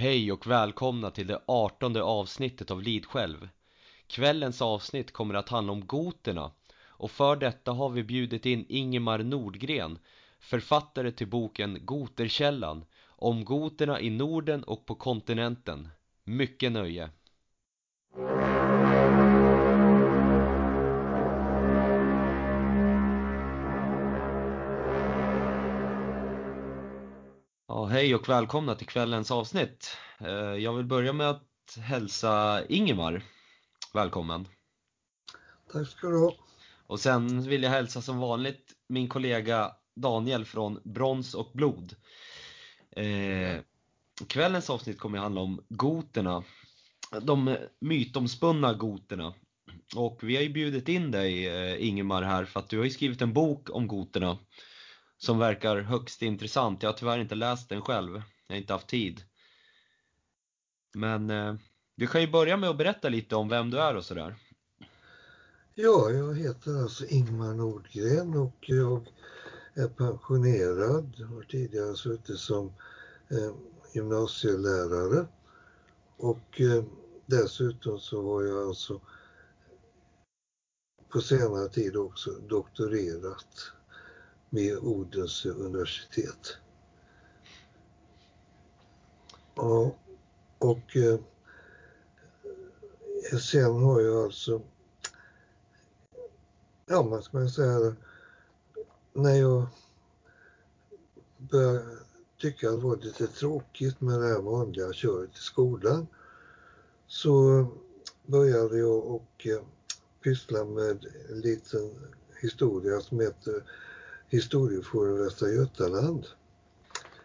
Hej och välkomna till det artonde avsnittet av Lid själv. Kvällens avsnitt kommer att handla om goterna och för detta har vi bjudit in Ingemar Nordgren, författare till boken Goterkällan om goterna i Norden och på kontinenten. Mycket nöje! Ja, hej och välkomna till kvällens avsnitt. Eh, Jag vill börja med att hälsa Ingemar välkommen. Tack ska du ha. Och sen vill jag hälsa som vanligt min kollega Daniel från Brons och blod. Eh, kvällens avsnitt kommer att handla om goterna, de mytomspunna goterna. Och vi har ju bjudit in dig eh, Ingemar här för att du har ju skrivit en bok om goterna som verkar högst intressant. Jag har tyvärr inte läst den själv, jag har inte haft tid. Men eh, du kan ju börja med att berätta lite om vem du är och sådär. Ja, jag heter alltså Ingmar Nordgren och jag är pensionerad. Har tidigare suttit som eh, gymnasielärare och eh, dessutom så har jag alltså på senare tid också doktorerat med Odense universitet. Ja, och eh, sen har jag alltså, ja man ska säga det, när jag började tycka att det var lite tråkigt med det här vanliga köret i skolan så började jag och eh, pyssla med en liten historia som heter Historieforum Västra Götaland.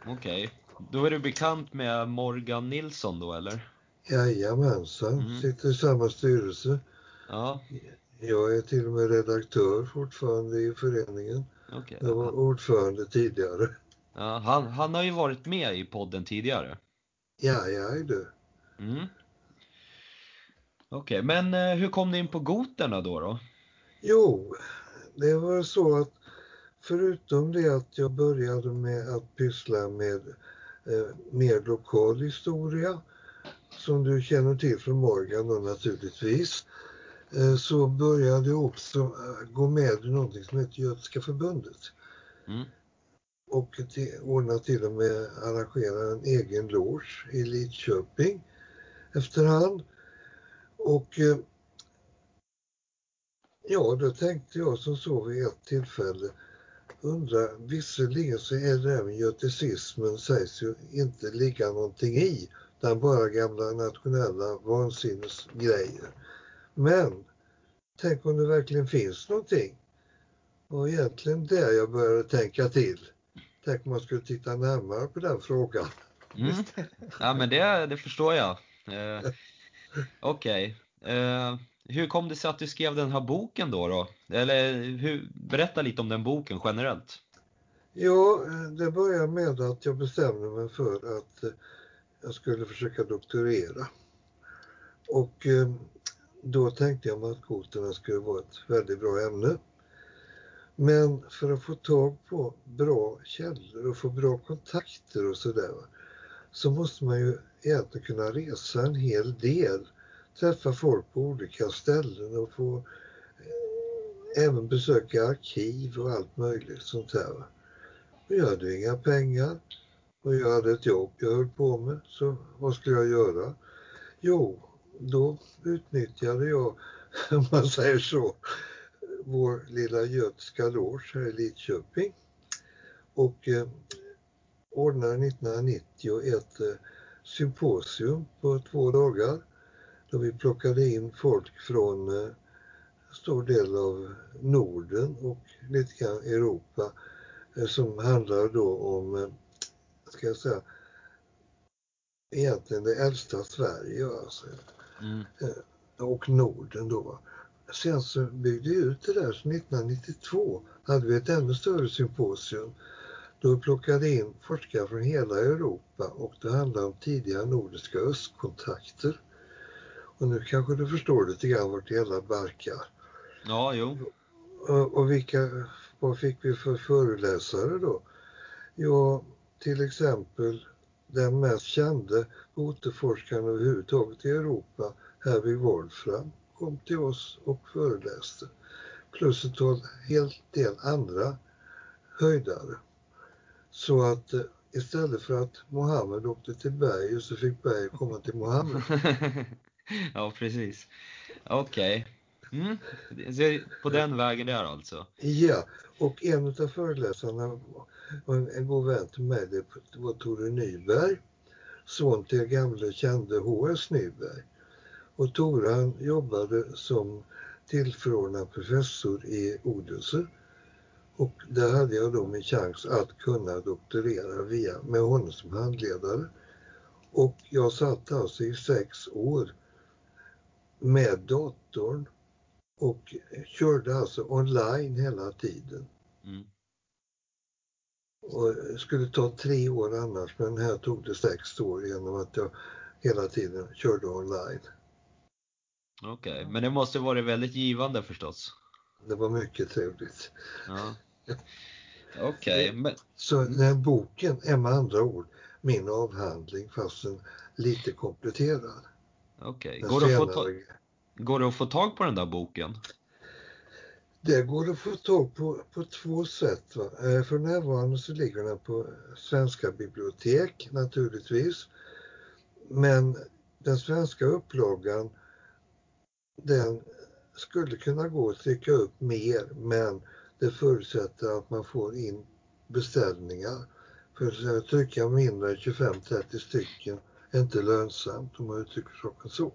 Okej, då är du bekant med Morgan Nilsson då eller? Jajamensan, Mm. sitter i samma styrelse. Ja, Jag är till och med redaktör fortfarande i föreningen. okej. Jag var ordförande tidigare. Ja, han, han har ju varit med i podden tidigare. Ja, jag är det. Mm. Okej, men eh, hur kom ni in på goterna då? då? Jo, det var så att förutom det att jag började med att pyssla med eh, mer lokal historia, som du känner till från Morgan då naturligtvis, eh, så började jag också eh, gå med i någonting som heter Götiska förbundet. Mm. Och till, ordna till och med arrangera en egen loge i Lidköping efterhand. Och eh, ja, då tänkte jag som så vid ett tillfälle, undrar, visserligen så är det här med göticismen sägs ju inte ligga någonting i, utan bara gamla nationella vansinnesgrejer. Men tänk om det verkligen finns någonting? Och egentligen där jag började tänka till. Tänk om man skulle titta närmare på den frågan. Mm. Ja, men det, det förstår jag. Eh, Okej. Eh, hur kom det sig att du skrev den här boken då? då? Eller hur, berätta lite om den boken generellt. Ja, det började med att jag bestämde mig för att eh, jag skulle försöka doktorera. Och eh, då tänkte jag mig att koterna skulle vara ett väldigt bra ämne. Men för att få tag på bra källor och få bra kontakter och sådär så måste man ju egentligen kunna resa en hel del, träffa folk på olika ställen och få eh, även besöka arkiv och allt möjligt sånt här. Och jag hade inga pengar och jag hade ett jobb jag höll på med, så vad skulle jag göra? Jo, då utnyttjade jag, om man säger så, vår lilla Götska loge här i Lidköping och eh, ordnade 1990 ett eh, symposium på två dagar då vi plockade in folk från eh, stor del av Norden och lite grann Europa eh, som handlar då om, eh, ska jag säga, egentligen det äldsta Sverige alltså, Mm. och Norden då. Sen så byggde vi ut det där, så 1992 hade vi ett ännu större symposium. Då vi plockade in forskare från hela Europa och det handlade om tidiga nordiska östkontakter. Och nu kanske du förstår lite grann vart det hela barkar. Ja, jo. Och, och vilka, vad fick vi för föreläsare då? Ja, till exempel den mest kände goteforskaren överhuvudtaget i Europa, Herwig Wolfram, kom till oss och föreläste. Plus ett helt del andra höjdare. Så att eh, istället för att Mohammed åkte till Berg så fick Berg komma till Mohammed. ja, precis. Okej. Okay. Mm. På den vägen där alltså? Ja, och en av föreläsarna var en god vän till mig, det var Tore Nyberg, son till gamle kände H.S. Nyberg. Och Tore han jobbade som tillförordnad professor i Odense och där hade jag då min chans att kunna doktorera via, med honom som handledare. Och jag satt alltså i sex år med datorn och körde alltså online hela tiden. Mm. Och skulle ta tre år annars men här tog det sex år genom att jag hela tiden körde online. Okej, okay. men det måste varit väldigt givande förstås? Det var mycket trevligt. Ja. Okej, okay, men... Så den här boken är med andra ord min avhandling fast lite kompletterad. Okej, okay. går, det att få går det att få tag på den där boken? Det går att få tag på på två sätt. Va? Eh, för närvarande så ligger den på Svenska bibliotek naturligtvis. Men den svenska upplagan den skulle kunna gå att trycka upp mer men det förutsätter att man får in beställningar. För att trycka mindre än 25-30 stycken inte lönsamt om man uttrycker saken så.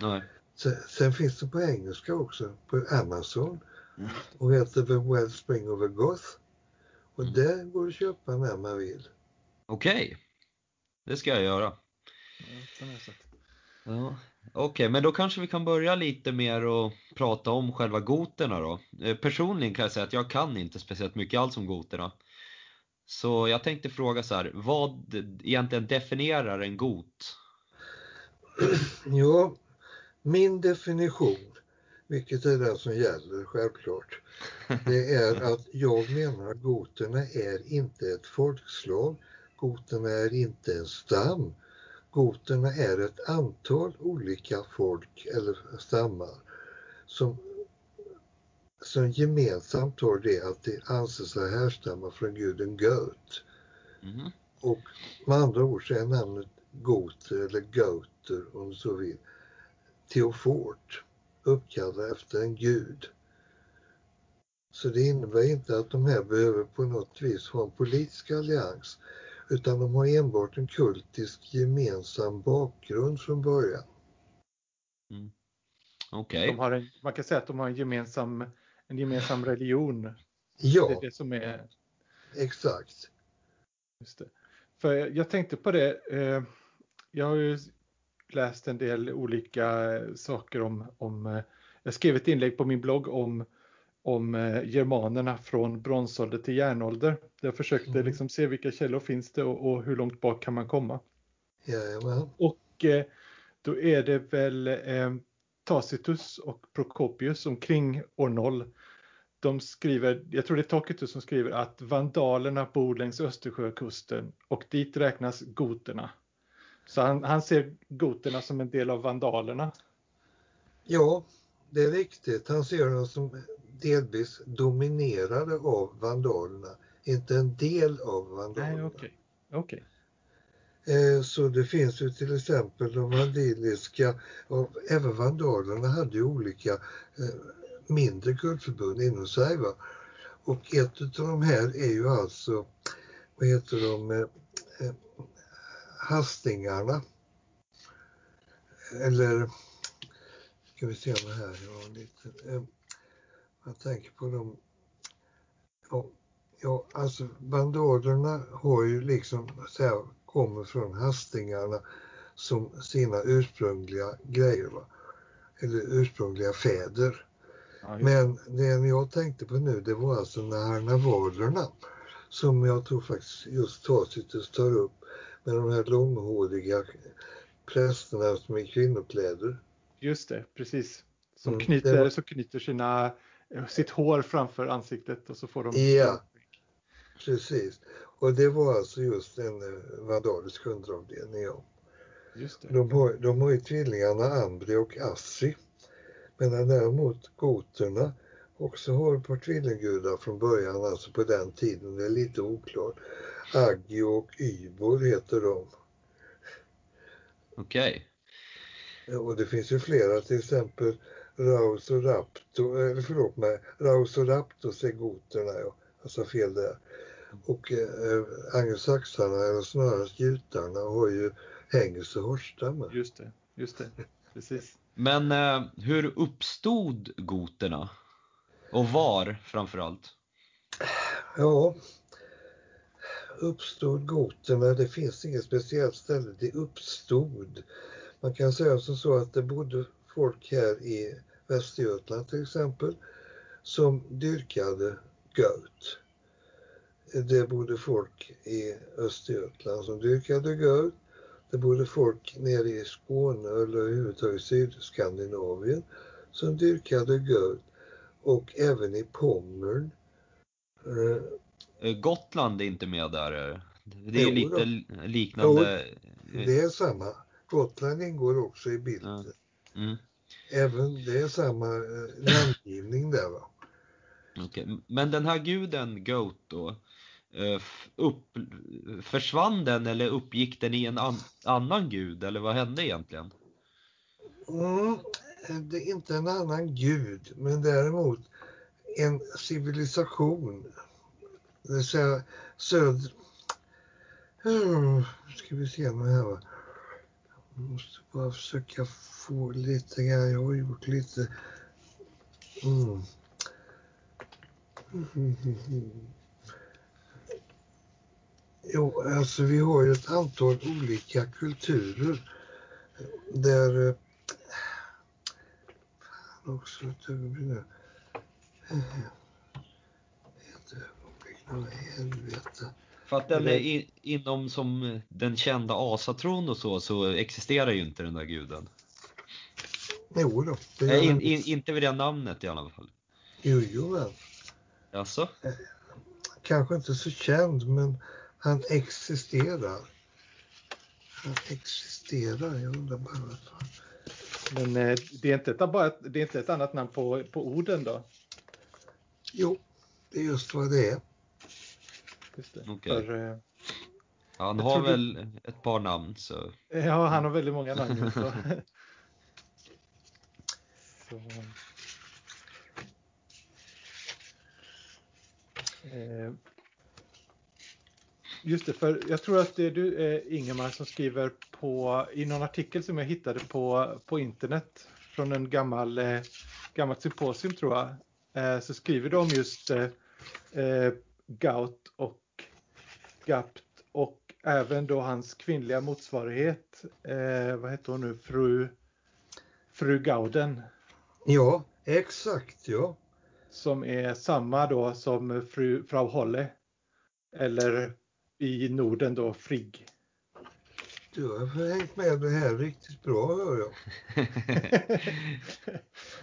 Nej. Sen, sen, finns det på engelska också på Amazon mm. och heter The Wellspring of a Goth. Och mm. det går att köpa när man vill. Okej, okay. det ska jag göra. Ja. Okej, okay, men då kanske vi kan börja lite mer och prata om själva goterna då. Eh, personligen kan jag säga att jag kan inte speciellt mycket alls om goterna. Så jag tänkte fråga så här, vad egentligen definierar en got? Ja, min definition, vilket är den som gäller självklart, det är att jag menar goterna är inte ett folkslag, goterna är inte en stam, Goterna är ett antal olika folk eller stammar som, som gemensamt har det att de anser sig härstamma från guden Göt. Mm. Och med andra ord så är namnet Goter eller Gauter om du så vill Teofort uppkallad efter en gud. Så det innebär inte att de här behöver på något vis ha en politisk allians utan de har enbart en kultisk gemensam bakgrund från början. Mm. Okej. Okay. Man kan säga att de har en gemensam, en gemensam religion. Ja. Det är det som är... Exakt. Just det. För jag tänkte på det, eh, jag har ju läst en del olika saker om, om eh, jag skrev ett inlägg på min blogg om om eh, germanerna från bronsålder till järnålder. Jag försökte mm. liksom se vilka källor finns det och, och hur långt bak kan man komma. Jajamän. Och eh, då är det väl Tacitus och Procopius omkring år 0. De skriver, jag tror det är Tacitus som skriver att vandalerna bor längs Östersjökusten och dit räknas goterna. Så han, han ser goterna som en del av vandalerna. Ja, det är riktigt. Han ser dem som delvis dominerade av vandalerna, inte en del av vandalerna. Nej, okay. Okay. Eh, så det finns ju till exempel de vandiliska, och även vandalerna hade ju olika eh, mindre kultförbund inom sig. Va? Och ett av de här är ju alltså, vad heter de, eh, hastingarna. Eller, ska vi se om det här, jag lite, jag tänker på dem. Ja, ja alltså vandalerna har ju liksom så här, kommer från hastingarna som sina ursprungliga grejer. Va? Eller ursprungliga fäder. Ja, Men det jag tänkte på nu det var alltså narnavalerna som jag tror faktiskt just Tacitus tar upp med de här långhåriga prästerna som är kvinnokläder. Just det, precis. Som mm, knyter, var... så knyter sina sitt hår framför ansiktet och så får de... Ja, precis. Och det var alltså just en eh. Ja. Just det. De, har, de har ju tvillingarna Ambri och Assi. Medan däremot goterna också har ett par tvillinggudar från början, alltså på den tiden. Det är lite oklart. Aggi och Ybor heter de. Okej. Och det finns ju flera, till exempel Raus och Rapto, eller förlåt mig, Raus och Raptos är goterna, ja. Jag sa fel där. Och eh, anglosaxarna, eller snarare jutarna, har ju Hengst och Horsthammar. Just det. Just det. Precis. Men eh, hur uppstod goterna? Och var framförallt? Ja, uppstod goterna, det finns inget speciellt ställe, det uppstod. Man kan säga som så att det bodde folk här i Västergötland till exempel som dyrkade goat. Det bodde folk i Östergötland som dyrkade goat. Det bodde folk nere i Skåne eller överhuvudtaget Sydskandinavien som dyrkade goat och även i Pommern. Eh, Gotland är inte med där. Det är Jo lite då. liknande. Det är samma. Gotland ingår också i bilden. Mm. Även det är samma eh, namngivning där va. Okej. Men den här guden Goat då, Eh, upp, försvann den eller uppgick den i en an, annan gud eller vad hände egentligen? Mm, det är inte en annan gud men däremot en civilisation. Det vill säga söd... Hmm, ska vi se nu här va. Jag måste bara försöka få lite grann. Jag har gjort lite... Mm. mm, mm, mm Jo, alltså vi har ju ett antal olika kulturer där... eh, Fan också ett ögonblick. Eh, helvete. För att den är i, inom som den kända asatron och så, så existerar ju inte den där guden. Jo då, Nej, in, in, inte vid det namnet i alla fall. Jo, jo, men. Alltså? Kanske inte så känd, men han existerar. Han existerar, jag undrar bara varför. Men eh, det, är inte ett, bara det är inte ett annat namn på, på orden då? Jo, det är just vad det är. Just det. Okej. För, eh, Han har tror du- väl ett par namn så. ja, han har väldigt många namn. Så. Så. Just det, för jag tror att det är du eh, Ingemar som skriver på i någon artikel som jag hittade på, på internet från en gammal eh, gammalt symposium tror jag. Eh, så skriver de om just eh, Gaut och Gapt och även då hans kvinnliga motsvarighet. Vad heter hon nu? Fru, fru Gauden. Ja, exakt ja. Som är samma då som fru, Frau Holle. Eller i Norden då Frigg. Du har hängt med det här riktigt bra hör jag.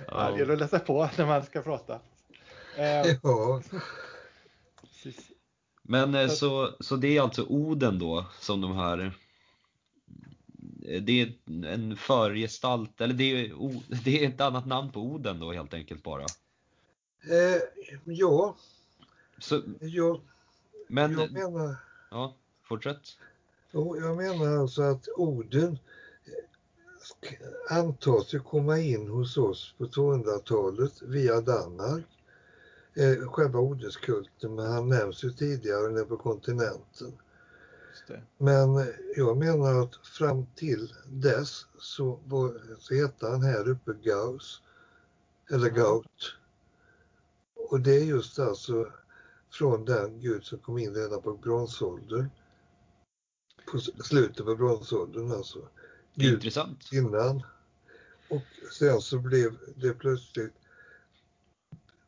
ja. Det gäller att läsa på när man ska prata. Eh, Ja, precis. Men eh, så, så det är alltså Oden då som de här eh, det är en förgestalt, eller det är, det är ett annat namn på Oden då helt enkelt bara. eh, ja, Så, jag, men, jag menar ja, fortsätt. Jo, jag menar alltså att orden antas ju komma in hos oss på 200-talet via Danmark. Eh, själva odenskulten, men han nämns ju tidigare nere på kontinenten. Just det. Men eh, jag menar att fram till dess så, var, så hette han här uppe Gauss, eller Ja. Gaut. Och det är just alltså från den gud som kom in redan på bronsåldern. På slutet på bronsåldern alltså. Gud Intressant. innan. Och sen så blev det plötsligt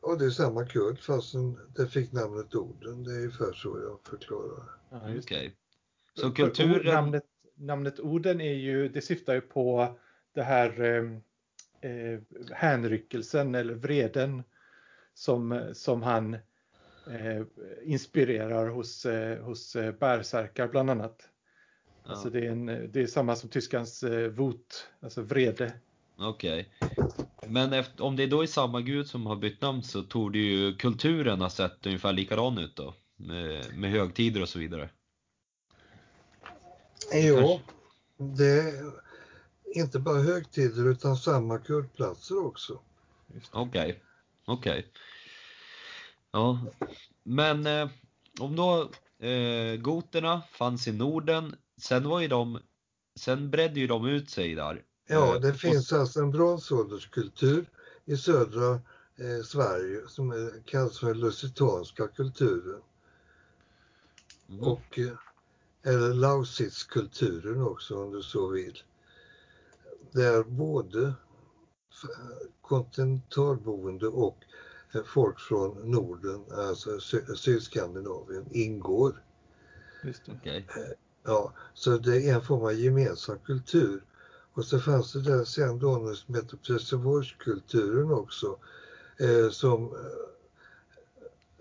och det är samma kult fastän det fick namnet Oden. Det är ungefär så jag förklarar. Ja. Okej. Så För kulturen, ord- Namnet, namnet Oden är ju, det syftar ju på det här eh, eh, hänryckelsen eller vreden som, som han eh, inspirerar hos, eh, hos eh, bärsärkar bland annat. Ja. Alltså det är, en, det är samma som tyskans eh, vot, alltså vrede. Okej. Men efter, om det då är samma gud som har bytt namn så tog det ju kulturen ha sett ungefär likadan ut då? Med, med högtider och så vidare. Jo, det är inte bara högtider utan samma kultplatser också. Just det. Okej, okej. Ja, men eh, om då eh, goterna fanns i Norden, sen var ju de, sen bredde ju de ut sig där. Ja, Eh, det och- finns alltså en bronsålderskultur i södra eh, Sverige som är, kallas för lusitanska kulturen Mhm. och eh, eller Lausitzkulturen också om du så vill. Där både kontinentalboende och eh, folk från Norden, alltså Sy- Sydskandinavien, ingår. Just det. Okej. Ja, så det är en form av gemensam kultur. Och så fanns det där sen då något som heter Preussen-kulturen också eh, som eh,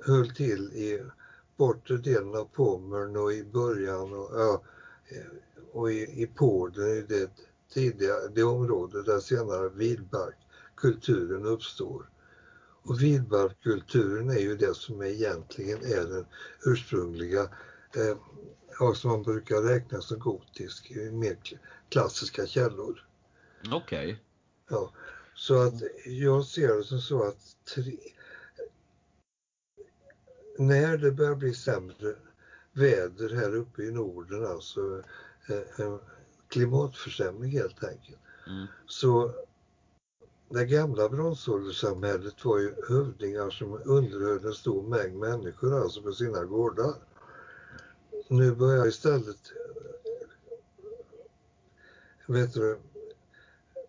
höll till i bortre delen av Pommern och i början och, ja, eh, och i, i Polen i det tidiga, det område där senare Widbark-kulturen uppstår. Och Widbark-kulturen är ju det som egentligen är den ursprungliga eh, ja, som man brukar räkna som gotisk i mer kl- klassiska källor. Okej. Ja, så att jag ser det som så att tre, när det börjar bli sämre väder här uppe i Norden, alltså eh, en klimatförsämring helt enkelt, Mm. så det gamla bronsålderssamhället var ju hövdingar som underhöll en stor mängd människor alltså på sina gårdar. Nu börjar istället vet du,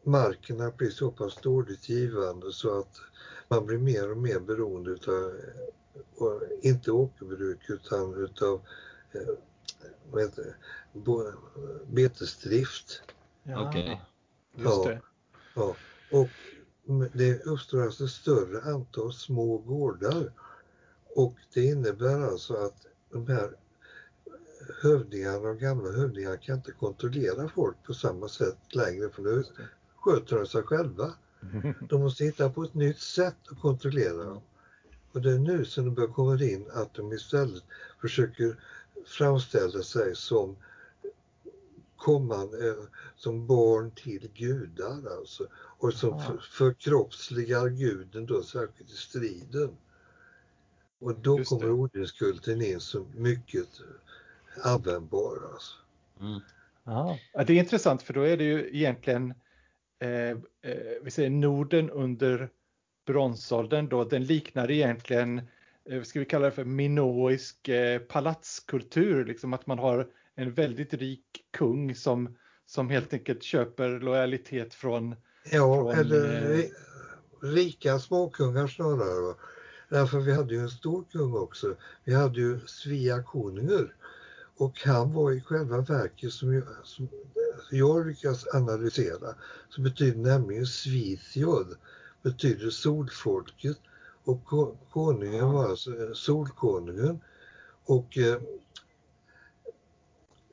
marken att bli så pass dåligt givande så att man blir mer och mer beroende utav, inte åkerbruk utan utav eh, bo- betesdrift. Ja, Okej. Just Ja. det. Ja, och det uppstår alltså ett större antal små gårdar och det innebär alltså att de här hövdingarna, de gamla hövdingarna kan inte kontrollera folk på samma sätt längre för nu sköter de sig själva. De måste hitta på ett nytt sätt att kontrollera dem. Och det är nu som det börjar komma in att de istället försöker framställa sig som kommande, eh, som barn till gudar alltså. Och som förkroppsligar guden då särskilt i striden. Och då Just kommer det. odlingskulten in som mycket användbar alltså. Mm. Ja, det är intressant för då är det ju egentligen eh, eh, vi säger Norden under bronsåldern då, den liknar egentligen, eh, ska vi kalla det för minoisk eh, palatskultur, liksom att man har en väldigt rik kung som, som helt enkelt köper lojalitet från, Ja, Från, eller eh, ri- rika småkungar snarare. Därför vi hade ju en stor kung också. Vi hade ju Svea konungar. Och han var i själva verket, som jag, som jag lyckas analysera, så betyder nämligen Svithjod, betyder solfolket. Och ko- konungen var alltså eh, solkonungen. Och eh,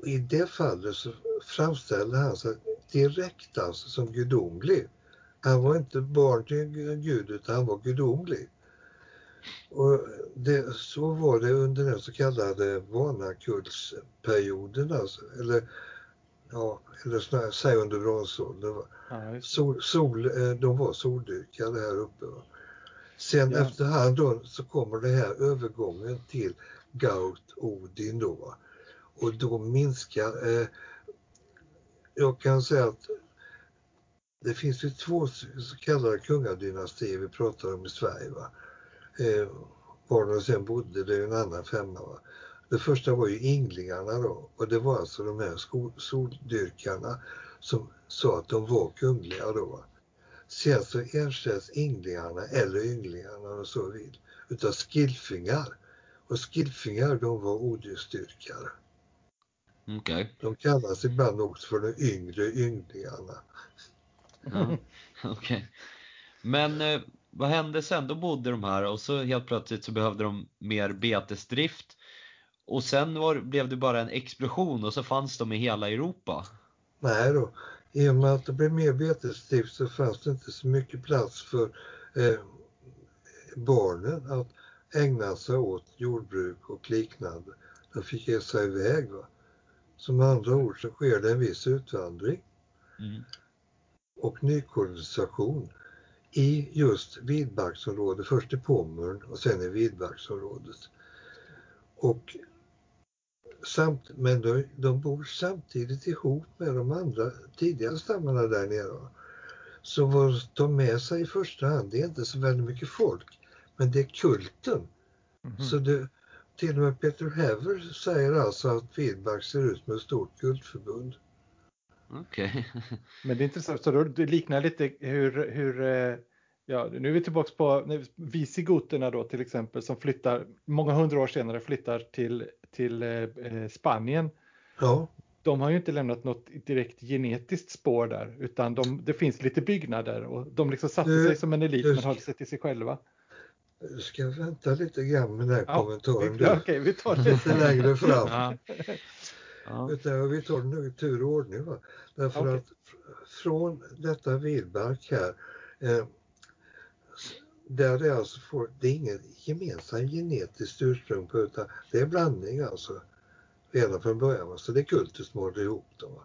i det fallet så framställde han sig direkt alltså som gudomlig. Han var inte barn till gud utan han var gudomlig. Och det, så var det under den så kallade Vanakullsperioden, alltså, eller ja, eller snarare säg under bronsåldern. ja. Sol, sol, eh, de var soldyrkare här uppe. Va? Sen Ja. efterhand då så kommer det här övergången till Gaut Odin då. va. Och då minskar, eh, jag kan säga att det finns ju två så kallade kungadynastier vi pratar om i Sverige. Va? Eh, var de sen bodde, det är ju en annan femma. Va? Det första var ju ynglingarna då och det var alltså de här soldyrkarna som sa att de var kungliga då. Va? Sen så ersätts ynglingarna, eller ynglingarna om så vill, utav skillfingar. Och skillfingar de var odjursdyrkare. Okej. De kallas ibland också för de yngre ynglingarna. Ja. Okej. Men eh, vad hände sen? Då bodde de här och så helt plötsligt så behövde de mer betesdrift. Och sen var, blev det bara en explosion och så fanns de i hela Europa. Nej då, i och med att det blev mer betesdrift så fanns det inte så mycket plats för eh, barnen att ägna sig åt jordbruk och liknande. De fick ge sig iväg. Va? Som andra ord så sker det en viss utvandring Mm. och nykolonisation i just vildmarksområdet, först i Pommern och sen i vildmarksområdet. Och samt, men de, de bor samtidigt ihop med de andra tidigare stammarna där nere. Så vad de med sig i första hand, det är inte så väldigt mycket folk, men det är kulten. Mhm. Så det, till och med Peter Haver säger alltså att Vildmark ser ut som ett stort kultförbund. Okej. Men det är intressant, så då, det liknar lite hur, hur eh, ja, nu är vi tillbaka på visigoterna då till exempel som flyttar, många hundra år senare flyttar till, till eh, eh, Spanien. Ja, De har ju inte lämnat något direkt genetiskt spår där, utan de, det finns lite byggnader och de liksom satte Du- sig som en elit du- men höll sig till sig själva. Du ska vänta lite grann med den här Ja, kommentaren okej, vi tar det Lite längre fram. Ja. Ja. Utan vi tar det nu i tur och ordning. Va? Därför Okej. att fr- från detta vildmark här, eh, där det alltså får, det är inget gemensamt genetiskt ursprung på utan det är blandning alltså. Redan från början. Va? Så det är kultus som håller ihop dem. Va?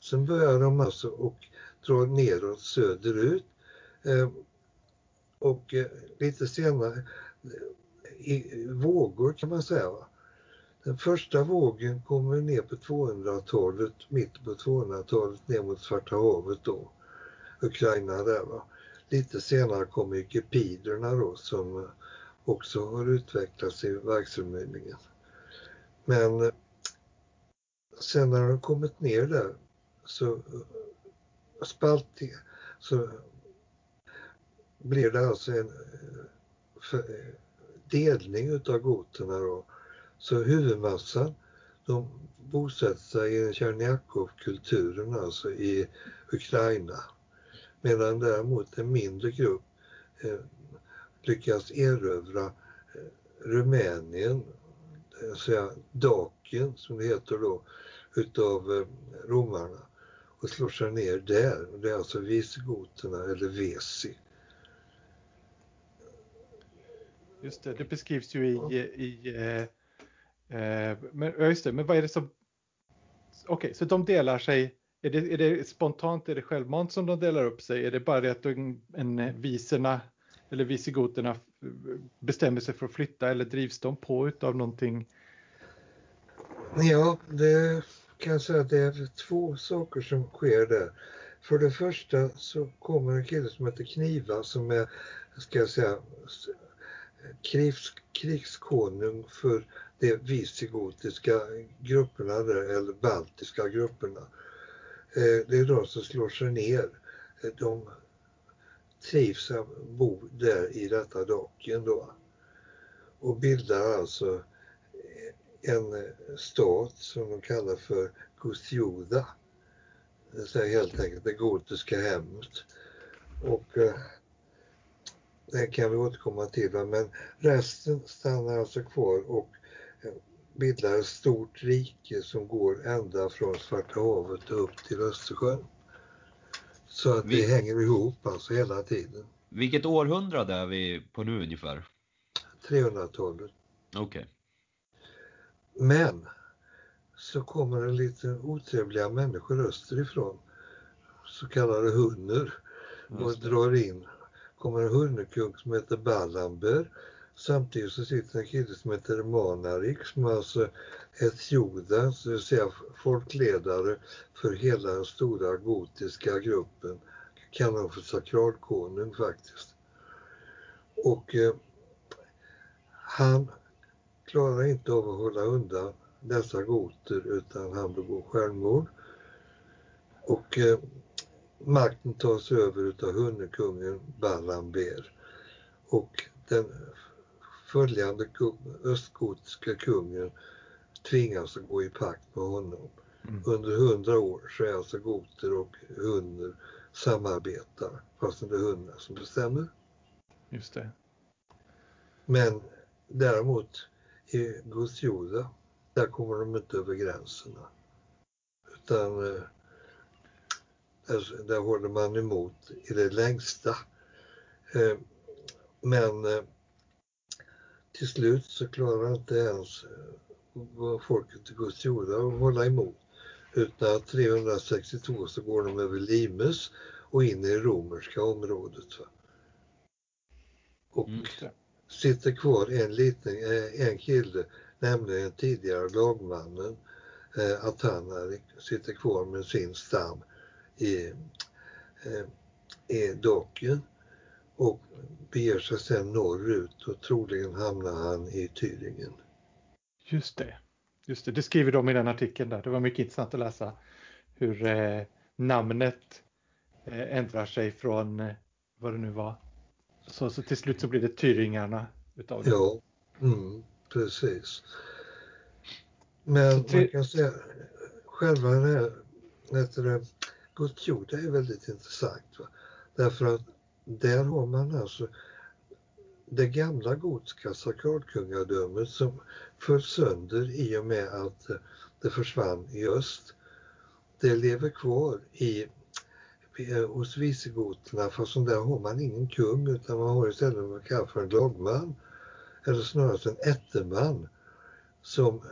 Sen börjar de alltså och dra neråt söderut. Eh, och eh, lite senare i vågor kan man säga. Den första vågen kommer ner på 200-talet, mitt på 200-talet ner mot Svarta havet då, Ukraina där va. Lite senare kommer ju då som också har utvecklats i verksamheten. Men eh, sen när de kommit ner där så eh, spalt så blir det alltså en eh, eh, delning utav goterna då. Så huvudmassan de bosätter sig i Tjernjakov-kulturen, alltså i Ukraina. Medan däremot en mindre grupp eh, lyckas erövra eh, Rumänien, eh, det vill säga Dakien som det heter då, utav eh, romarna och slår sig ner där. Det är alltså visigoterna eller vesi. Just det, det beskrivs ju i, i eh, eh, men, just det, men vad är det som, okej, så de delar sig, är det, är det spontant, är det självmant som de delar upp sig? Är det bara det att en, en viserna eller visigoterna bestämmer sig för att flytta eller drivs de på utav någonting? Ja, det kan jag säga att det är två saker som sker där. För det första så kommer en kille som heter Kniva som är, ska jag säga, krigs, krigskonung för de visigotiska grupperna där, eller baltiska grupperna. Eh, det är de som slår sig ner. Eh, de trivs att bo där i detta docken då. Och bildar alltså en stat som de kallar för Gusjuda. Det vill säga helt enkelt det gotiska hemmet. Och eh, det kan vi återkomma till. Men resten stannar alltså kvar och eh, bildar ett stort rike som går ända från Svarta havet upp till Östersjön. Så att det Vi- hänger ihop alltså hela tiden. Vilket århundrade är vi på nu ungefär? 300-talet. Okej. Men så kommer det lite otrevliga människor österifrån, så kallade hunner, och det. drar in kommer en hundkung som heter Ballamber. Samtidigt så sitter en kille som heter Manarik som alltså är Tjoda, det vill säga folkledare för hela den stora gotiska gruppen. Kan han för sakralkonung faktiskt. Och eh, han klarar inte av att hålla undan dessa goter utan han begår självmord. Och eh, makten tas över utav hunnekungen Ballamber. Och den följande kung, östgotiska kungen tvingas att gå i pakt med honom. Mm. Under hundra år så är alltså goter och hunner samarbetar fast det är hunnar som bestämmer. Just det. Men däremot i Gudsjorda, där kommer de inte över gränserna. Utan eh, där, där håller man emot i det längsta. Eh, men eh, till slut så klarar inte ens vad folket i Gudsjorda att hålla emot. Utan 362 så går de över Limes och in i det romerska området. Va? Och Mm. sitter kvar en liten en kille, nämligen tidigare lagmannen eh, Atanari, sitter kvar med sin stam i, eh, i Dokien och beger sig sedan norrut och troligen hamnar han i Thüringen. Just det. Just det. Det skriver de i den artikeln där. Det var mycket intressant att läsa hur eh, namnet eh, ändrar sig från eh, vad det nu var. Så, så till slut så blir det Tyringarna utav det. Ja, mm, precis. Men man kan säga själva den här, det, Guds jord är väldigt intressant. Va? Därför att där har man alltså det gamla gotiska sakralkungadömet som föll sönder i och med att eh, det försvann i öst. Det lever kvar i, eh, hos visigoterna fast som där har man ingen kung utan man har istället vad man kallar för en lagman eller snarare en ätteman. Som,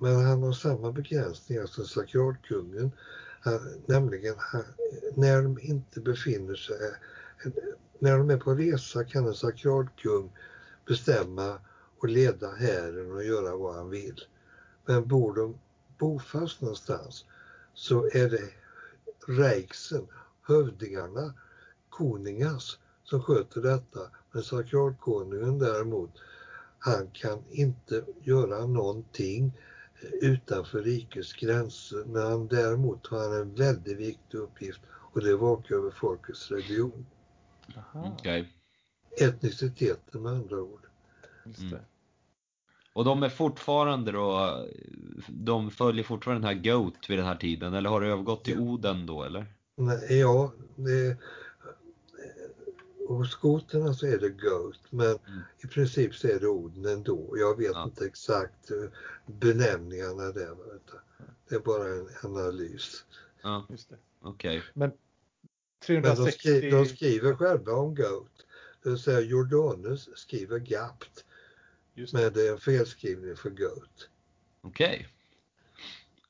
men han har samma begränsningar som alltså sakralkungen. Nämligen när de inte befinner sig, när de är på resa kan en sakralkung bestämma och leda hären och göra vad han vill. Men bor de bofast någonstans så är det rejksen, hövdingarna, konungas som sköter detta. Men sakralkonungen däremot, han kan inte göra någonting utanför rikets gränser. Men han, däremot har han en väldigt viktig uppgift och det är att vaka över folkets religion. Aha, Okej. Etniciteten med andra ord. just Mm. Och de är fortfarande då, de följer fortfarande den här GOAT vid den här tiden, eller har det övergått till. Oden då eller? Nej, ja, det, hos skoterna så är det Goat men Mm. i princip så är det Oden ändå. Jag vet Ja. inte exakt eh, benämningarna där. Det är bara en analys. Ja, Just det. okej. Men de, 360... skri, de skriver själva om Goat. Det vill säga Jordanus skriver Gapt Just det. men det är en felskrivning för Goat. Okej.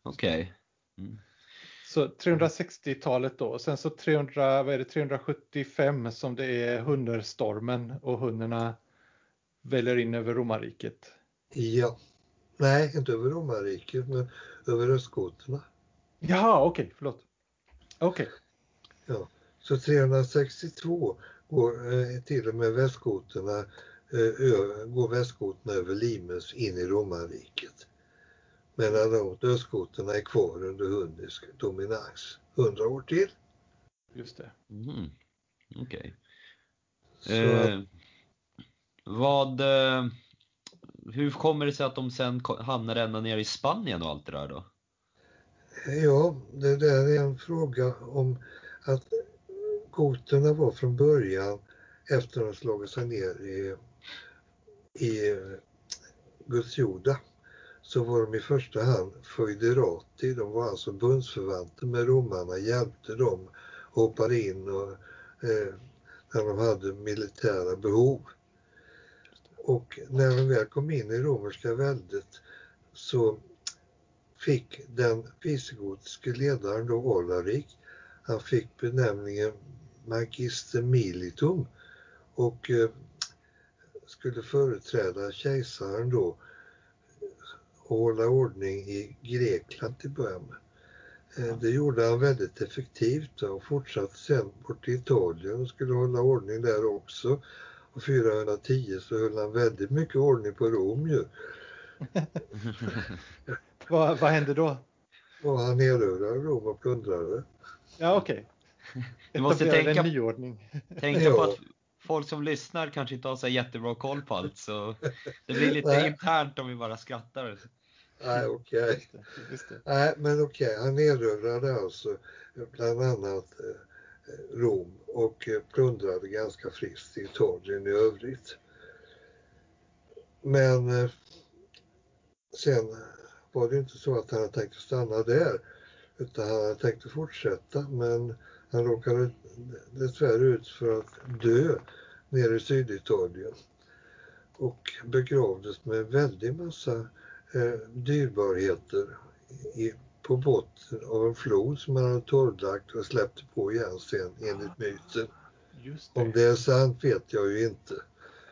Okej. Mm. Så 360-talet då och sen så 300, vad är det, 375 som det är hunnerstormen och hunnerna väller in över romarriket. Ja. Nej, inte över romarriket men över östgoterna. Jaha, okej, förlåt. Okej, Så 362 går eh, till och med västgoterna, eh, går västgoterna över Limes in i romarriket. Medan däremot östgoterna är kvar under hunnisk dominans. 100 år till. just det. Mm. Okej. Så Eh, vad, eh, hur kommer det sig att de sen hamnar ända ner i Spanien och allt det där då? Ja, det där är en fråga om att goterna var från början, efter att de slagit sig ner i, i Gudsjorda, så var de i första hand föjderati, De var alltså bundsförvanter med romarna, hjälpte dem, hoppade in och, eh, när de hade militära behov. Och när de väl kom in i romerska väldet så fick den visigotiske ledaren då Olarik, han fick benämningen Magister Militum och eh, skulle företräda kejsaren då hålla ordning i Grekland till början med. Eh, Det gjorde han väldigt effektivt och fortsatte sen bort till Italien och skulle hålla ordning där också. Och 410 så höll han väldigt mycket ordning på Rom ju. Vad, vad hände då? Och han erövrade Rom och plundrade. Ja, okej. Du måste tänka- en nyordning. Tänka Ja. på att folk som lyssnar kanske inte har så jättebra koll på allt så det blir lite internt om vi bara skrattar. Nej, okej. Det, just det. Nej, men okej, han erövrade alltså bland annat Rom och plundrade ganska friskt i Italien i övrigt. Men sen var det inte så att han hade tänkt att stanna där utan han hade tänkt att fortsätta men han råkade dessvärre ut för att dö nere i Syditalien och begravdes med en väldig massa eh, dyrbarheter i, på botten av en flod som han hade torrlagt och släppte på igen sen enligt myten. Just det. Om det är sant vet jag ju inte.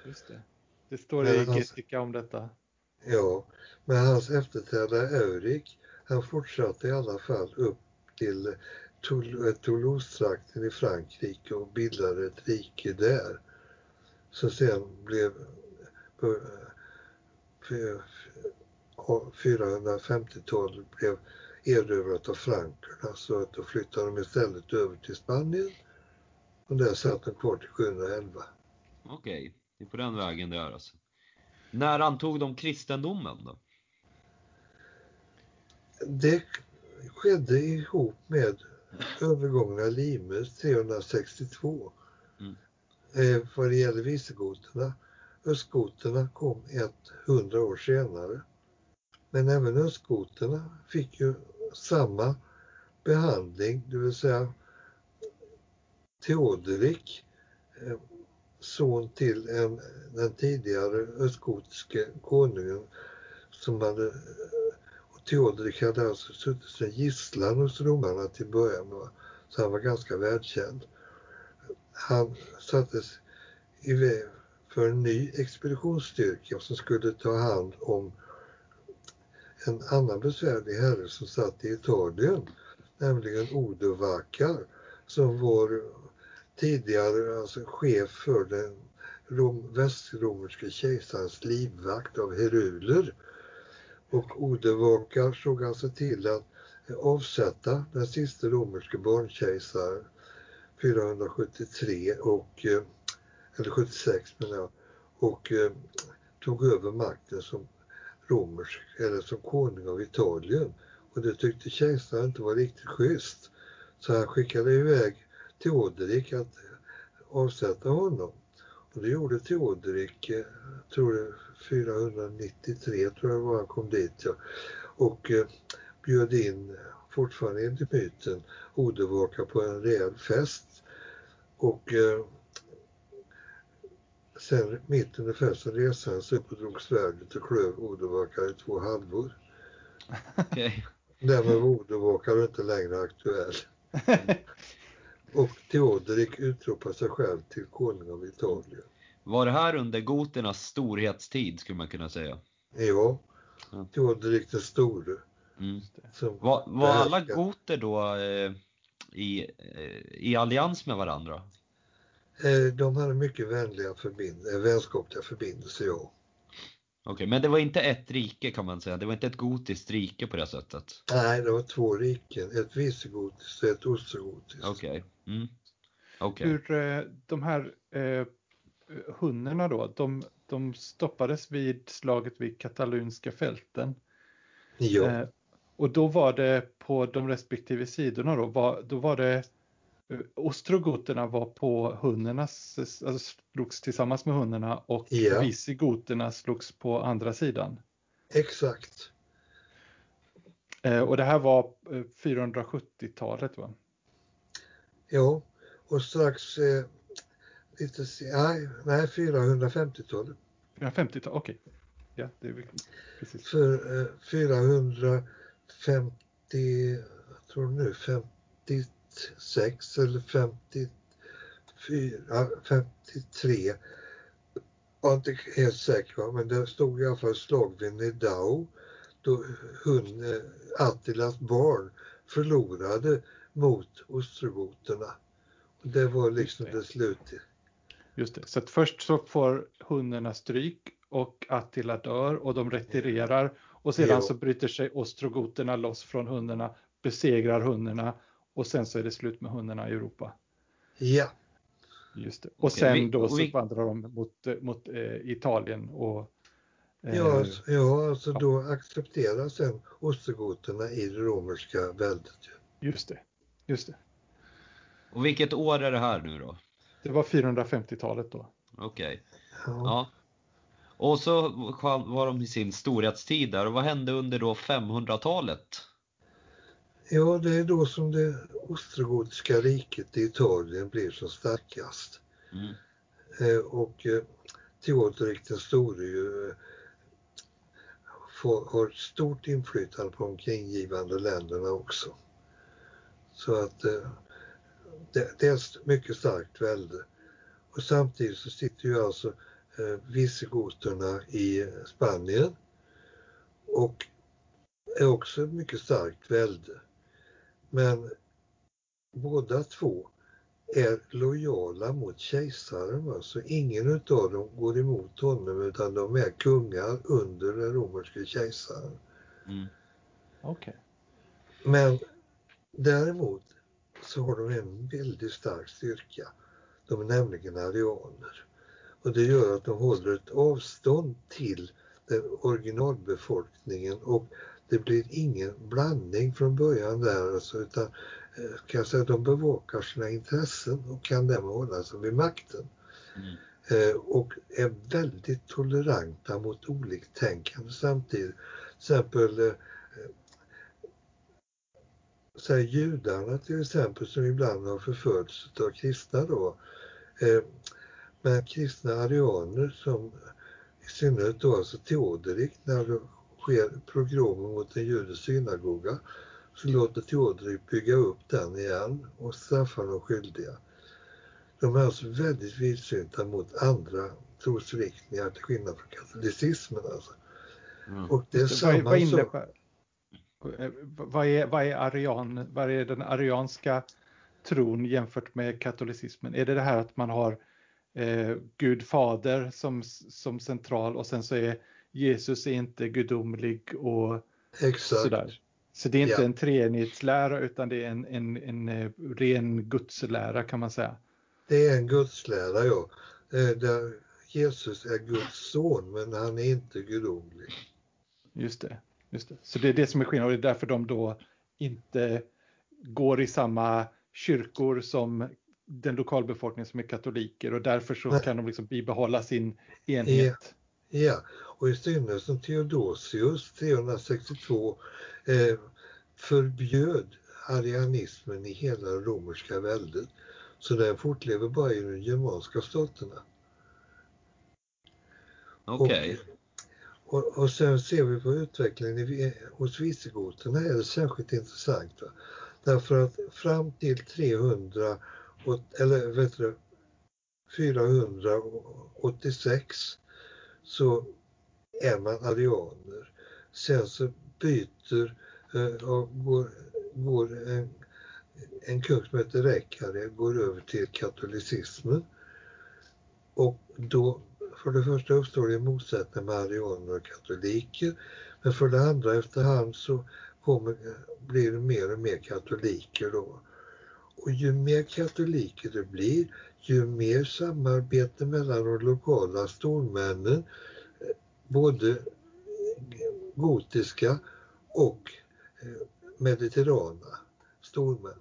Just det. det står Men i Getica om detta. Ja, men hans efterträdare Eurik, han fortsatte i alla fall upp till eh, Toulouse-trakten i Frankrike och bildade ett rike där. Så sen blev ja, 450-talet blev erövrat av frankerna så att då flyttade de istället över till Spanien och där satt de kvar till 711. Okej, det är på den vägen det är alltså. När antog de kristendomen då? Det skedde ihop med övergången av Limes 362. Mm. Eh, vad det gäller visegoterna. Östgoterna kom 100 år senare. Men även östgoterna fick ju samma behandling, det vill säga Teoderik, eh, son till en, den tidigare östgotiske konungen som hade och Teoderik hade alltså suttit som gisslan hos romarna till början med, så han var ganska välkänd. Han sattes iväg för en ny expeditionsstyrka som skulle ta hand om en annan besvärlig herre som satt i Italien, nämligen Odovakar som var tidigare alltså chef för den rom, västromerske kejsarens livvakt av heruler. Och Odevakar såg alltså till att avsätta den sista romerske barnkejsaren 473 och, eh, eller 76 menar jag, och eh, tog över makten som romersk, eller som konung av Italien. Och det tyckte kejsaren inte var riktigt schysst. Så han skickade iväg Teoderik att avsätta honom. Och det gjorde Teoderik, jag tror det 493 tror jag var han kom dit. Ja. Och eh, bjöd in, fortfarande enligt myten, Odevaka på en rejäl fest. Och eh, sen mitt under festen reste han sig upp och drog svärdet och klöv Odevaka i två halvor. Okej. Därmed var Odevaka inte längre aktuell. Och Teoderik utropade sig själv till konung av Italien. Var det här under goternas storhetstid skulle man kunna säga? Ja. Teoderik den store. Mm. Var, var alla goter då eh, i, eh, i allians med varandra? Eh, De hade mycket vänliga förbind- eh, vänskapliga förbindelser, ja. Okej, men det var inte ett rike kan man säga. Det var inte ett gotiskt rike på det sättet. Nej, det var två riken. Ett visegotiskt och ett ostrogotiskt. Okej. Mm. Okej. Hur eh, de här eh, hunnerna då, de, de stoppades vid slaget vid katalunska fälten. Ja, Eh, och då var det på de respektive sidorna då, var, då var det ostrogoterna var på hunnernas, alltså slogs tillsammans med hunnerna och Ja. visigoterna slogs på andra sidan. exakt. Eh, och det här var eh, 470-talet va? Ja, och strax eh, lite nej, nej 450-talet. 450-talet, okej. Ja, det är precis. För eh, 450, jag tror nu 56 eller 54, 53. Jag är inte helt säker men det stod i alla fall slag vid Nidau då hon, eh, Attilas barn förlorade mot ostrogoterna. Det var liksom Just det. det slut. Just det. Så att först så får hundarna stryk och Attila dör och de retirerar och sedan Ja. så bryter sig ostrogoterna loss från hundarna, besegrar hundarna och sen så är det slut med hundarna i Europa. Ja, Just det. Och Okej, sen vi- då så vi- vandrar de mot, eh, mot eh, Italien och eh, ja, alltså- ja alltså ja. då accepteras sen ostrogoterna i det romerska väldet. ju. just det. Just det. Och vilket år är det här nu då? Det var 450-talet då. Okej. Ja. Ja. Och så var de i sin storhetstid där och vad hände under då 500-talet? Ja, det är då som det ostrogotiska riket i Italien blev som starkast. Mm. Eh, och eh, Teodorik den store ju, eh, får, har stort inflytande på de omkringgivande länderna också. Så att eh, det, det är ett mycket starkt välde. Och samtidigt så sitter ju alltså eh, visigoterna i Spanien och är också ett mycket starkt välde. Men båda två är lojala mot kejsaren. Va? Så ingen utav dem går emot honom utan de är kungar under den romerske kejsaren. Mm. Okej. Men däremot så har de en väldigt stark styrka. De är nämligen arianer. Och det gör att de håller ett avstånd till den originalbefolkningen och det blir ingen blandning från början där alltså, utan eh, kan säga, de bevakar sina intressen och kan därmed hålla sig vid makten. Mm. Eh, och är väldigt toleranta mot oliktänkande samtidigt. Till exempel eh, så här, judarna till exempel som ibland har förföljts av kristna då. Eh, men kristna arianer som i synnerhet då alltså Teoderik när sker progromer mot en judisk synagoga så låter Teoderik bygga upp den igen och straffar de skyldiga. De är alltså väldigt vidsynta mot andra trosriktningar till skillnad från katolicismen. Alltså. Mm. Och det är Vad, samma vad, sak. innebär, eh, vad, är, vad, är arian, vad är den arianska tron jämfört med katolicismen? Är det det här att man har eh, Gud fader som, som central och sen så är Jesus är inte gudomlig och Exakt. sådär. Så det är inte Ja. en treenighetslära utan det är en, en, en eh, ren gudslära kan man säga. Det är en gudslära, ja. Eh, Där Jesus är Guds son, men han är inte gudomlig. Just det, just det. Så det är det som är skillnaden och det är därför de då inte går i samma kyrkor som den lokalbefolkningen som är katoliker och därför så kan de liksom bibehålla sin enhet. Ja, och i synnerhet som Theodosius 362 eh, förbjöd arianismen i hela det romerska väldet. Så den fortlever bara i de germanska staterna. Okej. Och, och sen ser vi på utvecklingen i, hos visigoterna är det särskilt intressant. Va? Därför att fram till 300, och, eller vet du, 486 så är man arianer. Sen så byter eh, och går, går en, en kung som heter Rekkare går över till katolicismen. Och då för det första uppstår det en motsättning med arianer och katoliker. Men för det andra efterhand så kommer, blir det mer och mer katoliker då. Och ju mer katoliker det blir, ju mer samarbete mellan de lokala stormännen, eh, både gotiska och eh, mediterrana stormän.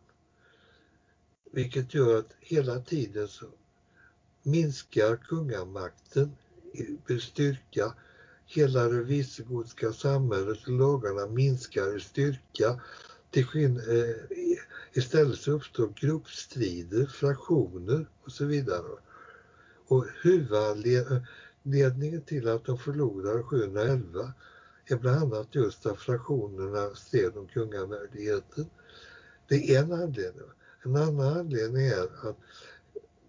Vilket gör att hela tiden så minskar kungamakten i styrka. Hela det visigotska samhället och lagarna minskar i styrka. Till skin- eh, istället så uppstår gruppstrider, fraktioner och så vidare. Och huvudanledningen till att de förlorar 711 är bland annat just att fraktionerna stred om kungamöjligheten. Det är en anledning. En annan anledning är att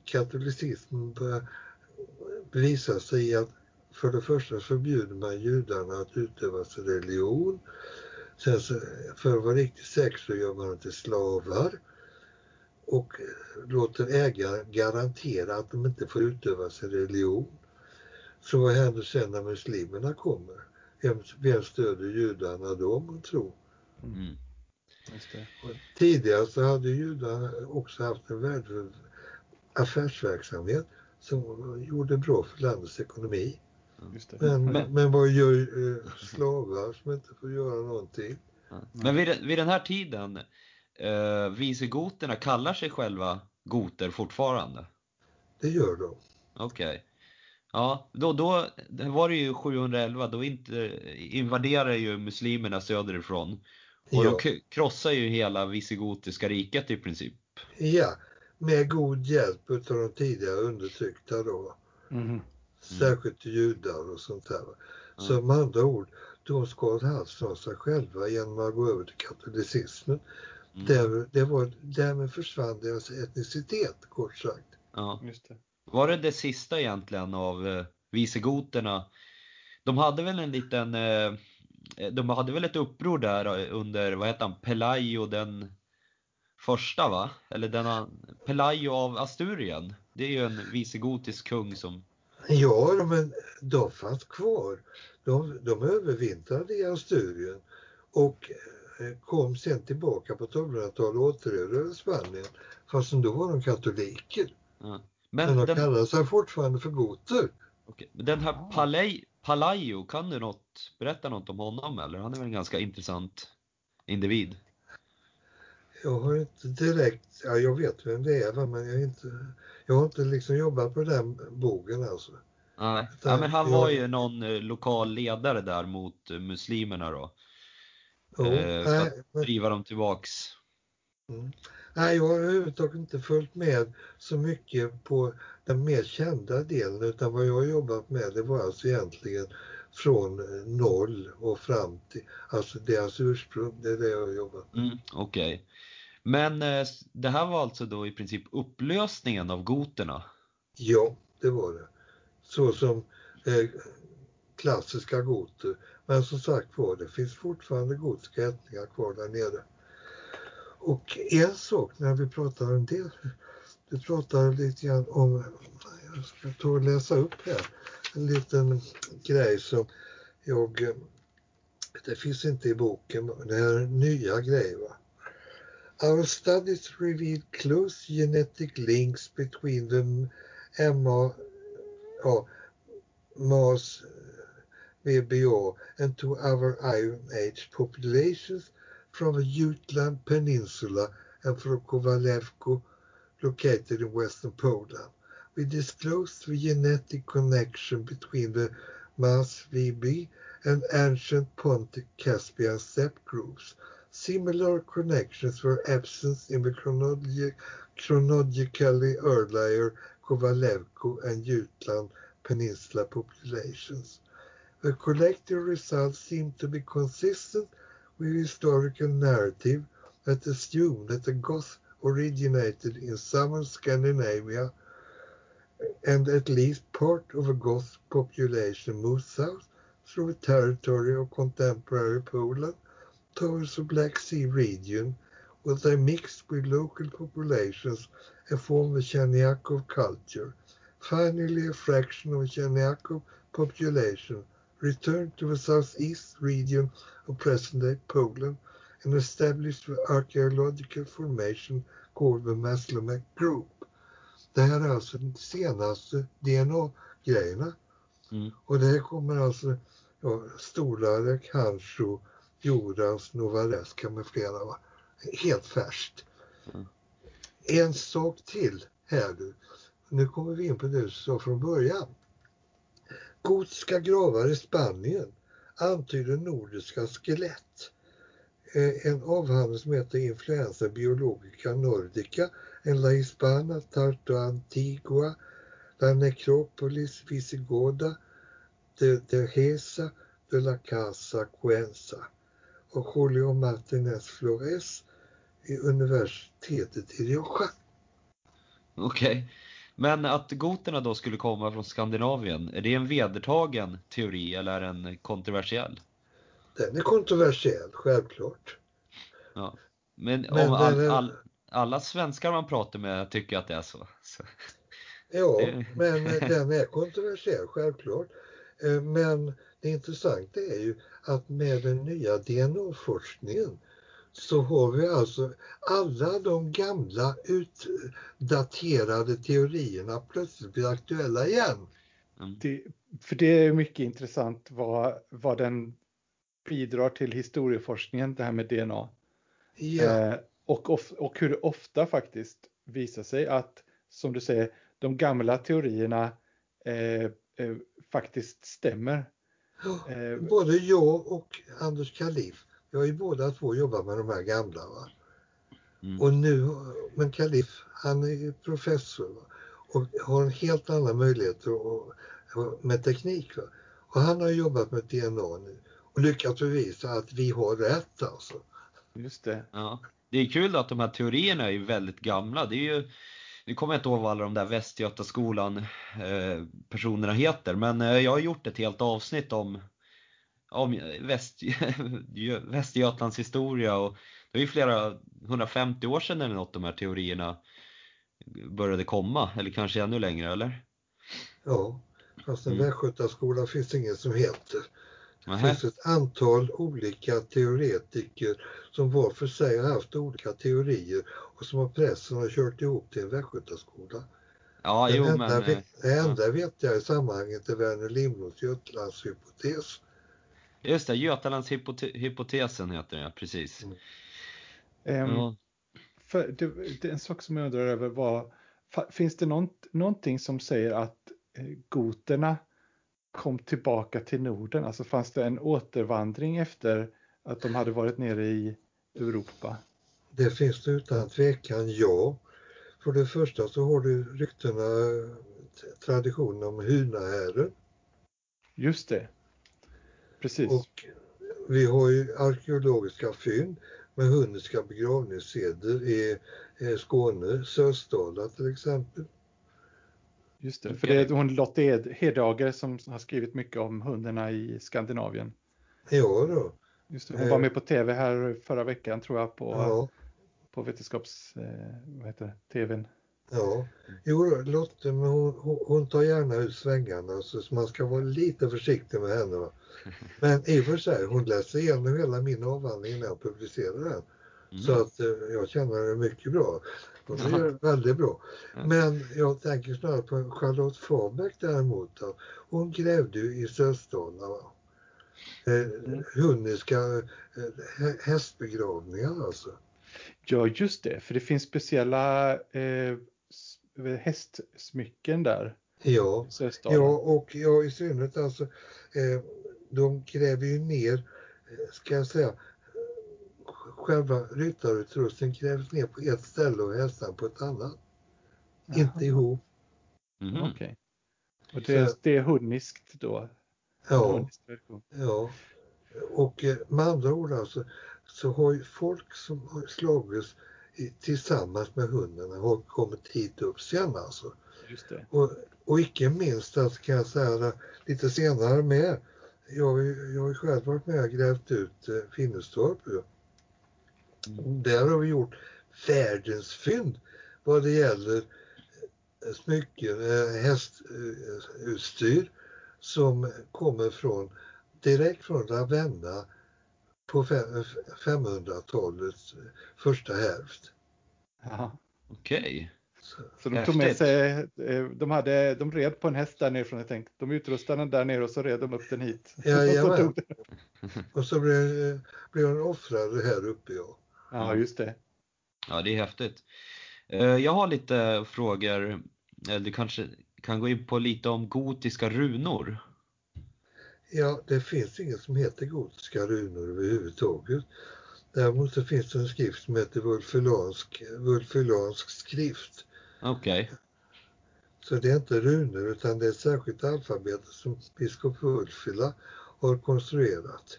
katolicismen börjar visa sig i att för det första förbjuder man judarna att utöva sin religion. Sen så, för att vara riktigt säker så gör man dem till slavar och låter ägaren garantera att de inte får utöva sin religion. Så vad händer sen när muslimerna kommer? Vem, vem stöder judarna då, man tror? Mm. Tidigare så hade judarna också haft en värdefull affärsverksamhet som gjorde bra för landets ekonomi. Just det. Men, Men- men, vad gör eh, slavar som inte får göra någonting? Men vid, vid den här tiden, eh, visigoterna kallar sig själva goter fortfarande? Det gör de. Okej. Okay. Ja, då, då det var det ju 711, då inte, invaderar ju muslimerna söderifrån. Och ja. de krossar ju hela visigotiska riket i princip. Ja, med god hjälp av de tidigare undertryckta då. Mm. Särskilt judar och sånt där. Så mm. med andra ord, de skar halsen av sig själva genom att gå över till katolicismen. Mm. Där, det var, därmed försvann deras etnicitet, kort sagt. Ja. Just det. Var det det sista egentligen av eh, visegoterna? De hade väl en liten, eh, de hade väl ett uppror där under, vad heter han, Pelayo den första va? Eller denna, Pelayo av Asturien. Det är ju en visegotisk kung som... Ja, men de fanns kvar. De, de övervintrade i Asturien och eh, kom sen tillbaka på 1200-talet och återerövrade Spanien. Fast då var de katoliker. Ja. Men, Men de den... kallar sig fortfarande för goter. Okej. Den här. Palay, Palayo, kan du något, berätta något om honom eller? Han är väl en ganska intressant individ? Jag har inte direkt, ja jag vet vem det är men jag, har inte, jag har inte liksom jobbat på den bogen alltså. Nej, ja, men han var ju någon eh, lokal ledare där mot eh, muslimerna då. Oh, eh, för nej, att driva dem tillbaks. Mm. Nej, jag har överhuvudtaget inte följt med så mycket på den mer kända delen utan vad jag har jobbat med det var alltså egentligen från noll och fram till, alltså deras ursprung, det är det jag har jobbat med. Mm, Okej. Okay. Men eh, det här var alltså då i princip upplösningen av goterna? Ja, det var det. Så som eh, klassiska goter. Men som sagt var, det finns fortfarande gotiska ättlingar kvar där nere. Och en sak när vi pratar om det, du pratar lite grann om, jag ska ta och läsa upp här, en liten grej som jag, eh, det finns inte i boken, det här är nya grejer. Va? Our studies reveal close genetic links between the MA, ja, MAS VBA and two other Iron Age populations from the Jutland Peninsula and from Kovalevko, located in western Poland. We disclosed the genetic connection between the Mas VB and ancient Pontic Caspian steppe groups. Similar connections were absent in the chronologi chronologically earlier Kovalevko and Jutland Peninsula populations. The collective results seem to be consistent with historical narrative that assume that the Goths originated in southern Scandinavia and at least part of the Goth population moved south through the territory of contemporary Poland towards the Black Sea region where they mixed with local populations and formed the Chernyakhov culture. Finally, a fraction of the Chernyakhov population returned to the southeast region of present-day Poland and established the archaeological formation called the Maslomek Group. Det här är alltså de senaste DNA-grejerna. Mm. Och det kommer alltså ja, Hancho, Jorans, Novareska med flera. Va? Helt färskt. Mm. En sak till här nu. Nu kommer vi in på det du sa från början. Gotiska gravar i Spanien antyder nordiska skelett. Eh, en avhandling som heter Influenza biologica nordica, en la hispana tarto antigua, la necropolis visigoda, de, de Gesa de la Casa Cuenza och Julio Martinez Flores i universitetet i Rioja. Okej. Okay. Men att goterna då skulle komma från Skandinavien, är det en vedertagen teori eller är den kontroversiell? Den är kontroversiell, självklart. Ja. Men, Men om all, är... all, alla svenskar man pratar med tycker att det är så. så. Ja, men den är kontroversiell, självklart. Eh, men det intressanta är ju att med den nya DNA-forskningen så har vi alltså alla de gamla utdaterade teorierna plötsligt blir aktuella igen. Mm. Det, för det är mycket intressant vad, vad den bidrar till historieforskningen, det här med DNA. Ja. Eh, och, of, och hur ofta faktiskt visa sig att, som du säger, de gamla teorierna eh, eh, faktiskt stämmer. Eh, Både jag och Anders Kalif, vi har ju båda två jobbat med de här gamla. Va? Mm. Och nu, men Kalif, han är professor va? och har en helt annan möjlighet med teknik. Va? Och han har jobbat med DNA nu och lyckats bevisa att vi har rätt alltså. Just det. Ja. Det är kul att de här teorierna är väldigt gamla. Det är ju, nu kommer jag inte ihåg vad alla de där Västgötaskolan eh, personerna heter, men eh, jag har gjort ett helt avsnitt om, om Väst, Västergötlands historia och det är ju flera 150 år sedan eller något de här teorierna började komma, eller kanske ännu längre, eller? Ja, fast en mm. västgötaskola finns det ingen som heter. Det finns ett antal olika teoretiker som var för sig har haft olika teorier och som har pressen har kört ihop till en västgötaskola. Ja, jo, enda, men, vet, det enda ja. vet jag i sammanhanget är Verner Lindbloms Götalandshypotes. Just det, Götalandshypotesen heter den, precis. Mm. Ja. för det, det, en sak som jag undrar över var, finns det något, någonting som säger att eh, goterna kom tillbaka till Norden? Alltså fanns det en återvandring efter att de hade varit nere i Europa? Det finns det utan tvekan, ja. För det första så har du ryktena, traditionen om Hunahären. Just det. Precis. Och vi har ju arkeologiska fynd med hunniska begravningsseder i Skåne, Sösdala till exempel. Just det, för det är hon Lotte Hedager som har skrivit mycket om hundarna i Skandinavien. Ja då. Just det, hon var med på tv här förra veckan tror jag på, ja. på vetenskaps... Eh, vad heter det, tvn. Ja, jo Lotte, men hon, hon, tar gärna ut svängarna så man ska vara lite försiktig med henne. Men i och för sig, hon läser igenom hela min avhandling innan jag publicerar den. Mm. Så att eh, jag känner henne mycket bra. Hon är väldigt bra. Men jag tänker snarare på Charlotte Fabeck däremot. Då. Hon grävde ju i Sösdala. Eh, mm. hunniska eh, hästbegravningar alltså. Ja, just det, för det finns speciella eh, hästsmycken där. Ja, ja och ja, i synnerhet alltså, eh, de gräver ju ner, eh, ska jag säga, själva ryttarutrustningen grävs ner på ett ställe och hästarna på ett annat. Jaha. Inte ihop. Mm. Okej. Okay. Och det, är, det är hunniskt då? Ja. ja. Och eh, med andra ord alltså så har ju folk som har slagits tillsammans med hundarna har kommit hit upp sen alltså. Just det. Och, och icke minst att kan jag säga lite senare med. Jag, jag har ju själv varit med och grävt ut eh, Finnestorp. Mm. Där har vi gjort världens fynd vad det gäller eh, smycken, eh, hästutstyr som kommer från direkt från Ravenna på 500-talets första hälft. Ja. Okej. Okay. Så, så de tog med sig, eh, de, hade, de red på en häst där nerifrån, jag tänkte. De utrustade den där nere och så red de upp den hit. Ja, och så blev, blev den offrad här uppe ja. Ja, just det. Ja, det är häftigt. Eh, jag har lite frågor, eller du kanske kan gå in på lite om gotiska runor. Ja, det finns inget som heter gotiska runor överhuvudtaget. Däremot så finns det en skrift som heter Wulfulansk, Wulfulansk skrift. Okej. Okay. Så det är inte runor utan det är ett särskilt alfabet som biskop Wulfila har konstruerat.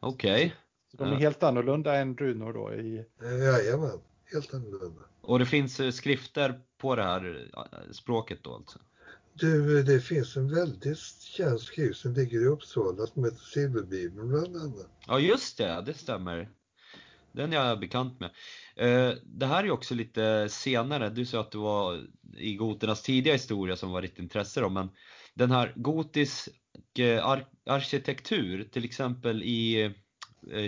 Okej. Okay. de är helt annorlunda än runor då? I... Jajamän, helt annorlunda. Och det finns eh, skrifter på det här eh, språket då alltså? Du, det finns en väldigt känd skrift som ligger i Uppsala som heter Silverbibeln bland annat. Ja just det, det stämmer. Den är jag bekant med. Eh, det här är också lite senare, du sa att det var i goternas tidiga historia som var ditt intresse då, men den här gotisk arkitektur, till exempel i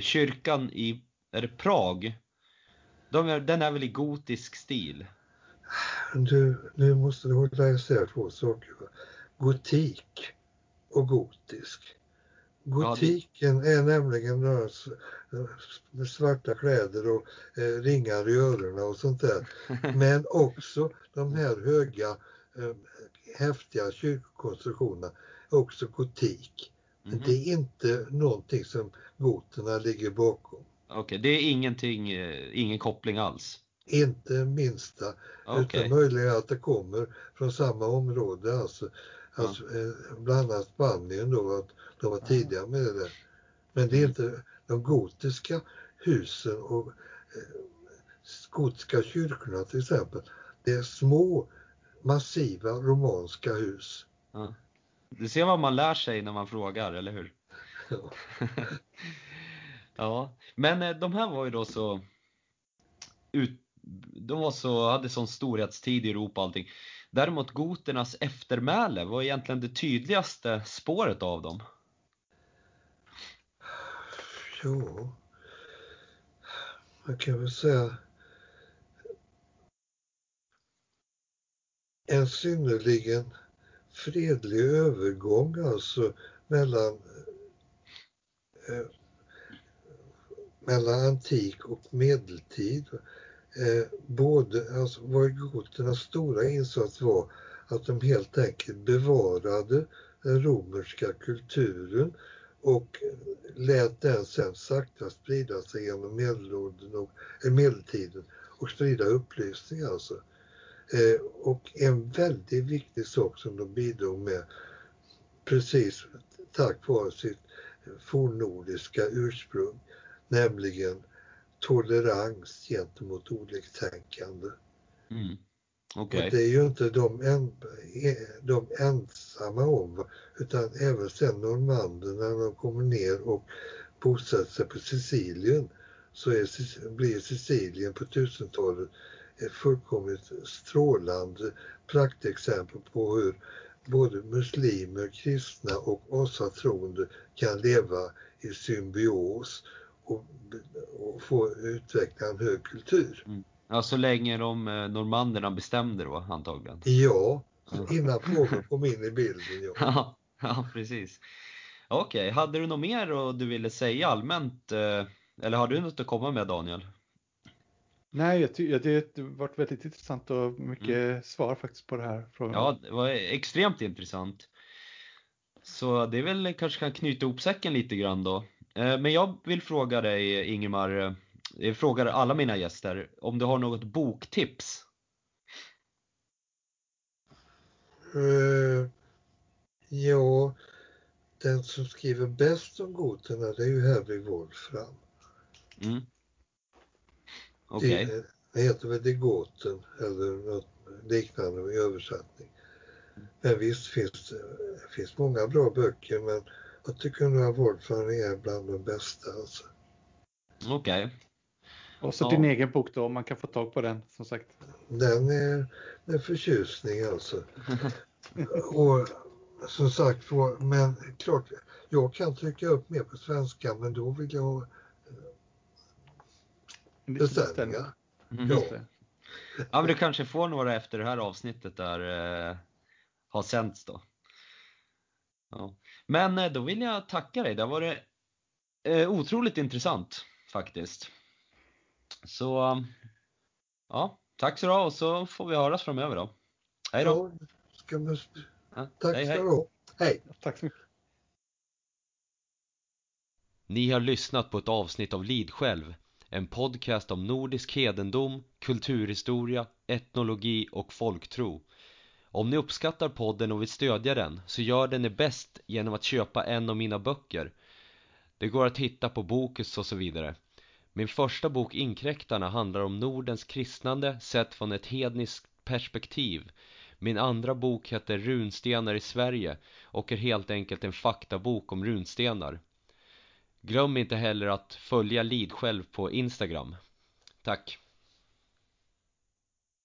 kyrkan i, är det Prag? De är, den är väl i gotisk stil? Du, nu måste du hålla isär två saker. Gotik och gotisk. Gotiken är nämligen några med svarta kläder och eh, ringar i öronen och sånt där. Men också de här höga eh, häftiga kyrkokonstruktionerna, också gotik. Mhm. Det är inte någonting som goterna ligger bakom. Okej, det är ingenting, eh, ingen koppling alls? Inte minsta, Okej. utan möjligen att det kommer från samma område, alltså, alltså eh, bland annat Spanien då, att de var tidiga med det. Men det är Mm. inte de gotiska husen och eh, gotiska kyrkorna till exempel. Det är små massiva romanska hus. Ja. Du ser vad man lär sig när man frågar, eller hur? Ja. Ja, men eh, de här var ju då så ut, de var så, hade sån storhetstid i Europa och allting. Däremot goternas eftermäle var egentligen det tydligaste spåret av dem. Jo, man kan väl säga en synnerligen fredlig övergång alltså mellan, eh, mellan antik och medeltid. Eh, både, alltså vad goternas stora insats var att de helt enkelt bevarade den romerska kulturen och lät den sen sakta sprida sig genom medelåldern och, eh, medeltiden och sprida upplysning alltså. Eh, och en väldigt viktig sak som de bidrog med precis tack vare sitt fornnordiska ursprung, nämligen tolerans gentemot oliktänkande. Mm. Och Okej. det är ju inte de, en, de ensamma om, utan även sen normanderna när de kommer ner och bosätter sig på Sicilien så är, blir Sicilien på 1000-talet ett fullkomligt strålande praktexempel på hur både muslimer, kristna och asatroende kan leva i symbios och, och få utveckla en hög kultur. Ja, så länge de eh, normanderna bestämde då antagligen. Ja, innan påven kom in i bilden. Ja. Ja, ja precis. Okej, hade du något mer du ville säga allmänt? eh, Eller har du något att komma med Daniel? Nej, jag ty- ja, det har varit väldigt intressant och mycket svar faktiskt på det här. Frågan. Ja, det var extremt intressant. Så det är väl kanske kan knyta ihop säcken lite grann då. Eh, Men jag vill fråga dig Ingemar, eh, jag frågar alla mina gäster, om du har något boktips? Eh, ja, den som skriver bäst om goterna det är ju Hedvig Wolfram. Mm. Okej. Det, det heter väl De Goten eller något liknande i översättning. Men visst finns det finns många bra böcker men jag tycker nog att Wolfram är bland de bästa. Alltså. Okej. Och så Ja. din egen bok då, om man kan få tag på den som sagt. Den är en förtjusning alltså. Och som sagt men klart, jag kan trycka upp mer på svenska men då vill jag ha beställningar. Just det. Ja men du kanske får några efter det här avsnittet där eh, har sänts då. Ja. Men eh, då vill jag tacka dig, det har varit eh, otroligt intressant faktiskt. Så ja, tack så du och så får vi höras framöver då. Hej då! Ja, ska man, Ja, tack hej, ska hej. du ha. Hej! Tack så mycket. Ni har lyssnat på ett avsnitt av Lidsjälv, en podcast om nordisk hedendom, kulturhistoria, etnologi och folktro. Om ni uppskattar podden och vill stödja den så gör det bäst genom att köpa en av mina böcker. Det går att hitta på Bokus och så vidare. Min första bok Inkräktarna handlar om Nordens kristnande sett från ett hedniskt perspektiv. Min andra bok heter Runstenar i Sverige och är helt enkelt en faktabok om runstenar. Glöm inte heller att följa Lidsjälv på Instagram. Tack!